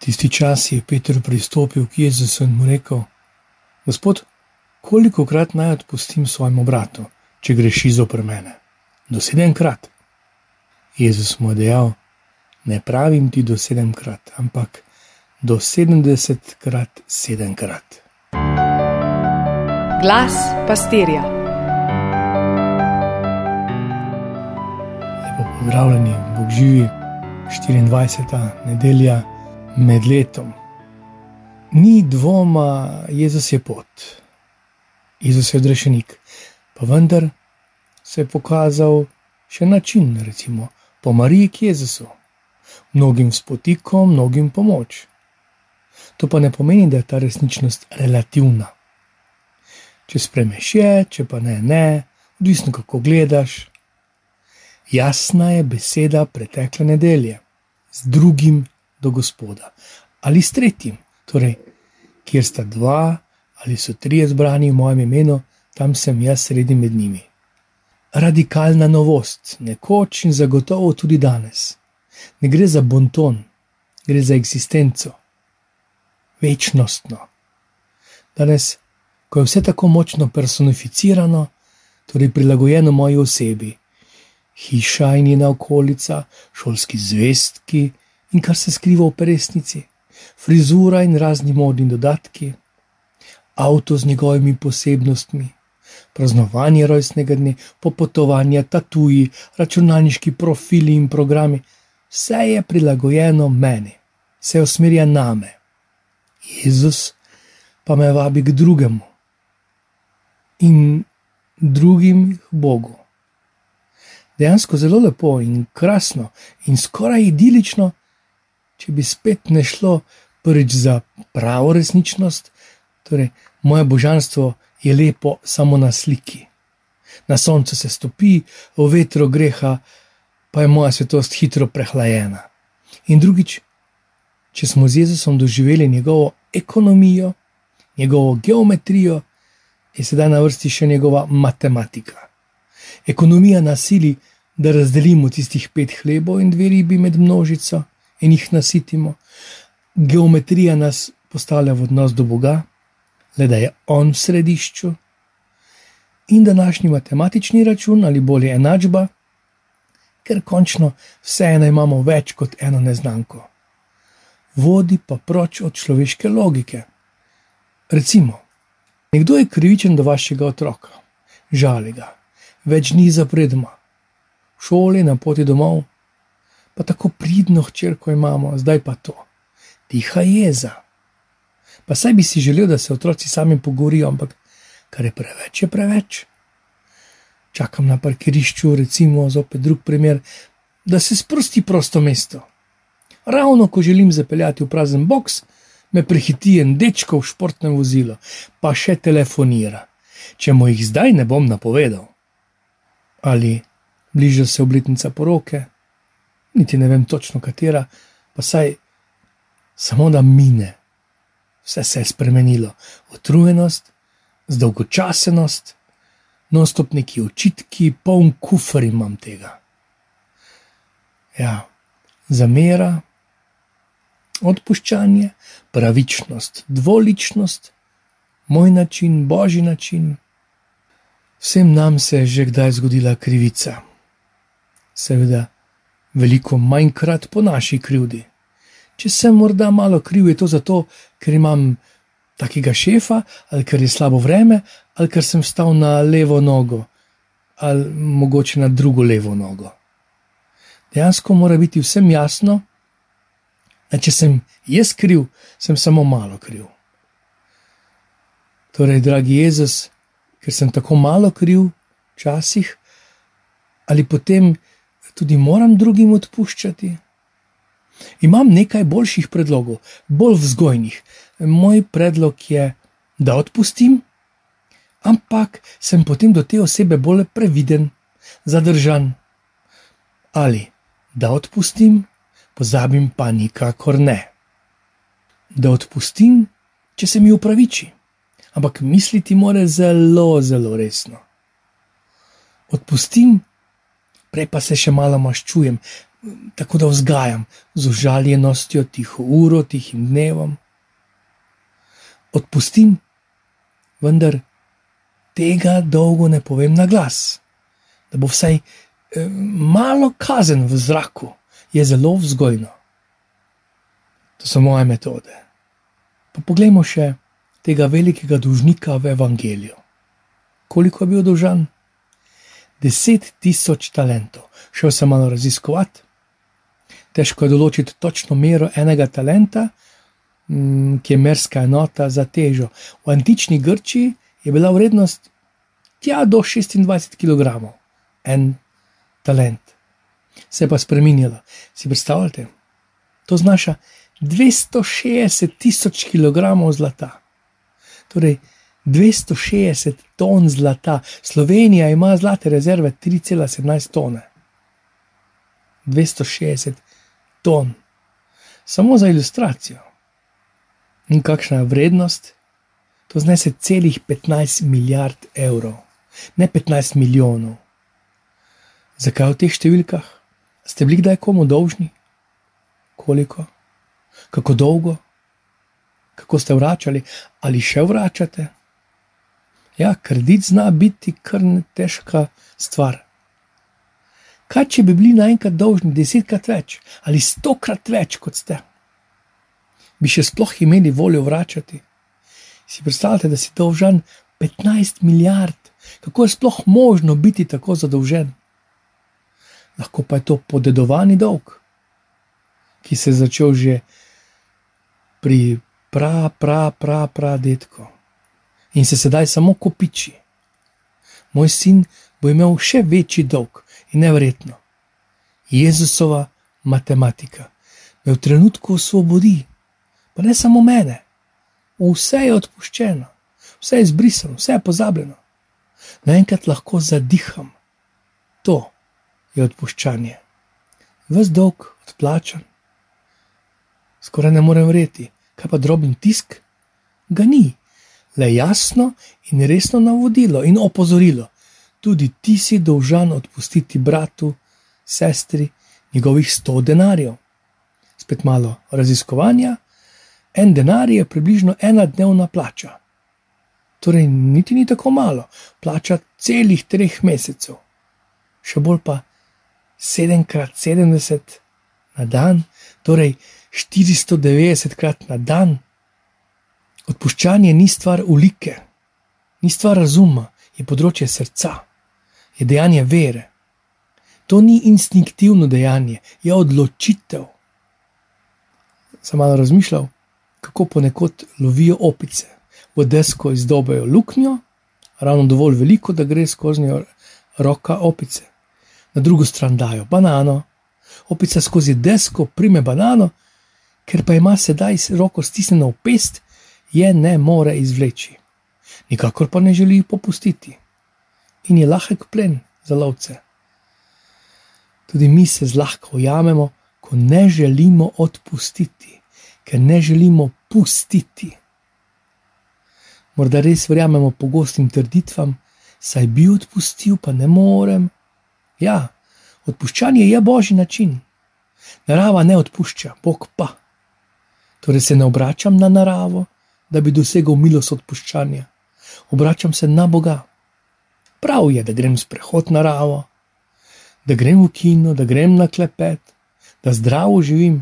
Tisti čas je Petr pristopil k Jezusu in mu rekel: Gospod, koliko krat naj odpustim svojemu bratu, če greši zopr mene? Do sedemkrat. Jezus mu je dejal: Ne pravim ti do sedemkrat, ampak do sedemdesetkrat sedemkrat. Glas pastirja. Lepo pozdravljeni, Bog živi, 24. nedelja med letom. Ni dvoma, Jezus je pot, Jezus je odrešenik, pa vendar se je pokazal še način, recimo po Mariji k Jezusu, mnogim spotikom, mnogim pomoč. To pa ne pomeni, da je ta resničnost relativna. Če spremeš je, če pa ne, ne, odvisno kako gledaš. Jasna je beseda pretekle nedelje, z drugim do Gospoda. Ali s tretjim, torej, kjer sta dva ali so trije zbrani v mojem imenu, tam sem jaz sredi med njimi. Radikalna novost, nekoč in zagotovo tudi danes. Ne gre za bonton, gre za eksistenco, večnostno. Danes, ko je vse tako močno personificirano, torej prilagojeno moji osebi, hiša in njena okolica, šolski zvestki, in kar se skriva v resnici, frizura in razni modni dodatki, avto z njegovimi posebnostmi, praznovanje rojstnega dne, popotovanje, tatuji, računalniški profili in programi, vse je prilagojeno meni, vse usmerja name. Jezus pa me vabi k drugemu. In drugim k Bogu. Dejansko zelo lepo in krasno in skoraj idilično če bi spet ne šlo prvič za pravo resničnost, torej moje božanstvo je lepo samo na sliki. Na soncu se stopi, v vetru greha, pa je moja svetost hitro prehlajena. In drugič, če smo z Jezusom doživeli njegovo ekonomijo, njegovo geometrijo, je sedaj na vrsti še njegova matematika. Ekonomija nasili, da razdelimo tistih pet hlebov in dve ribi med množico, in jih nasitimo. Geometrija nas postavlja v odnos do Boga, le da je On v središču. In današnji matematični račun ali bolje enačba, ker končno vseeno imamo več kot eno neznanko. Vodi pa proč od človeške logike. Recimo, nekdo je krivičen do vašega otroka, žali ga, več dni zapredma, v šoli na poti domov, pa tako pridno hčerko imamo, zdaj pa to. Tiha jeza. Pa saj bi si želel, da se otroci sami pogovorijo, ampak kar je preveč, je preveč. Čakam na parkirišču, recimo, zopet drug primer, da se sprosti prosto mesto. Ravno ko želim zapeljati v prazen box, me prehiti en dečko v športnem vozilu, pa še telefonira, če mu jih zdaj ne bom napovedal. Ali bliža se obletnica poroke, niti ne vem točno katera, pa saj samo da mine. Vse se je spremenilo, utrujenost, zdolgočasenost, non-stop neki očitki, poln kufr imam tega. Ja, zamera, odpuščanje, pravičnost, dvoličnost, moj način, božji način. Vsem nam se je že kdaj zgodila krivica. Seveda veliko manjkrat po naši krivdi. Če sem morda malo kriv, je to zato, ker imam takega šefa, ali ker je slabo vreme, ali ker sem stal na levo nogo, ali mogoče na drugo levo nogo. Dejansko mora biti vsem jasno, da če sem jaz kriv, sem samo malo kriv. Torej, dragi Jezus, ker sem tako malo kriv, včasih, ali potem tudi moram drugim odpuščati. Imam nekaj boljših predlogov, bolj vzgojnih. Moj predlog je, da odpustim, ampak sem potem do te osebe bolj previden, zadržan. Ali da odpustim, pozabim pa nikakor ne. Da odpustim, če se mi upraviči, ampak misliti mora zelo, zelo resno. Odpustim, prej pa se še malo maščujem, tako da vzgajam z užaljenostjo, tiho uro, tihim dnevom. Odpustim, vendar tega dolgo ne povem na glas, da bo vsaj eh, malo kazen v zraku, je zelo vzgojno. To so moje metode. Pa poglejmo še tega velikega dužnika v evangeliju. Koliko je bil dolžan? Deset tisoč talentov. Šel sem malo raziskovati. Težko je določiti točno mero enega talenta, mm, ki je merska enota za težo. V antični Grčiji je bila vrednost tja do 26 kg, en talent. Se je pa spremenila. Si predstavljate? To znaša 260 tisoč kg zlata. Torej, 260 ton zlata. Slovenija ima zlate rezerve 3,17 tone. 260 ton. Samo za ilustracijo. In kakšna je vrednost? To znese celih 15 milijard evrov, ne 15 milijonov. Zakaj v teh številkah? Ste bili kdaj komu dolžni? Koliko? Kako dolgo? Kako ste vračali ali še vračate? Ja, kredit zna biti kar težka stvar. Kaj, če bi bili naenkrat dolžni desetkrat več ali stokrat več kot ste? Bi še sploh imeli voljo vračati? Si predstavljate, da si dolžan 15 milijard, kako je sploh možno biti tako zadolžen? Lahko pa je to podedovani dolg, ki se je začel že pri pra, pra, pra, pra, detko in se sedaj samo kopiči. Moj sin bo imel še večji dolg in nevrjetno. Jezusova matematika me v trenutku osvobodi, pa ne samo mene, vse je odpuščeno, vse je izbrisano, vse je pozabljeno. Naenkrat lahko zadiham. To je odpuščanje. Ves dolg odplačan. Skoraj ne morem verjeti, kaj pa droben tisk? Ga ni, le jasno in resno navodilo in opozorilo. Tudi ti si dolžan odpustiti bratu, sestri, njegovih sto denarjev. Spet malo raziskovanja. En denar je približno ena dnevna plača. Torej, niti ni tako malo, plača celih treh mesecev. Še bolj pa 7x70 na dan, torej 490 krat na dan. Odpuščanje ni stvar ulike, ni stvar razuma, je področje srca, je dejanje vere. To ni instinktivno dejanje, je odločitev. Sem malo razmišljal, kako ponekod lovijo opice. V desko izdobejo luknjo, ravno dovolj veliko, da gre skozi njo roka opice. Na drugo stran dajo banano, opica skozi desko prime banano, ker pa ima sedaj roko stisnjeno v pest, je ne more izvleči. Nikakor pa ne želi popustiti in je lahek plen za lovce. Tudi mi se zlahka ujamemo, ko ne želimo odpustiti, ker ne želimo pustiti. Morda res verjamemo pogostim trditvam, saj bi odpustil, pa ne morem. Ja, odpuščanje je božji način. Narava ne odpušča, Bog pa. Torej se ne obračam na naravo, da bi dosegel milost odpuščanja, obračam se na Boga. Prav je, da grem sprehod naravo, da grem v kino, da grem na klepet, da zdravo živim,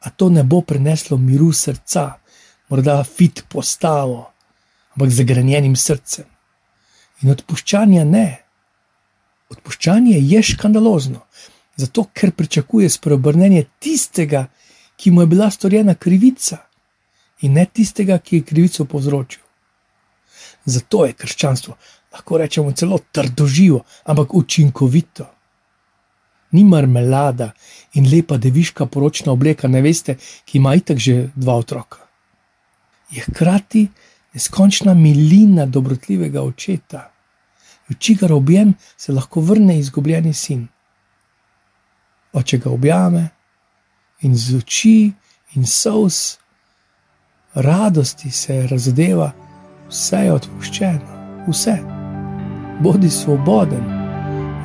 a to ne bo prineslo miru srca, morda fit postavo, ampak zagrenjenim srcem. In odpuščanja ne. Odpuščanje je škandalozno, zato ker pričakuje spreobrnenje tistega, ki mu je bila storjena krivica, in ne tistega, ki je krivico povzročil. Zato je krščanstvo, lahko rečemo, celo trdoživo, ampak učinkovito. Ni marmelada in lepa deviška poročna obleka, ne veste, ki ima itak že dva otroka. Je hkrati neskončna milina dobrotljivega očeta, v čigar objem se lahko vrne izgubljeni sin. Oče ga objame, in z oči in sous, radosti se razdeva, vse je odpuščeno, vse. Bodi svoboden,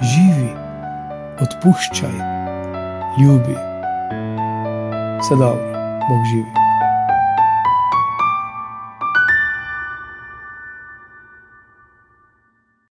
živi, odpuščaj, ljubi. Dobro, Bog živi.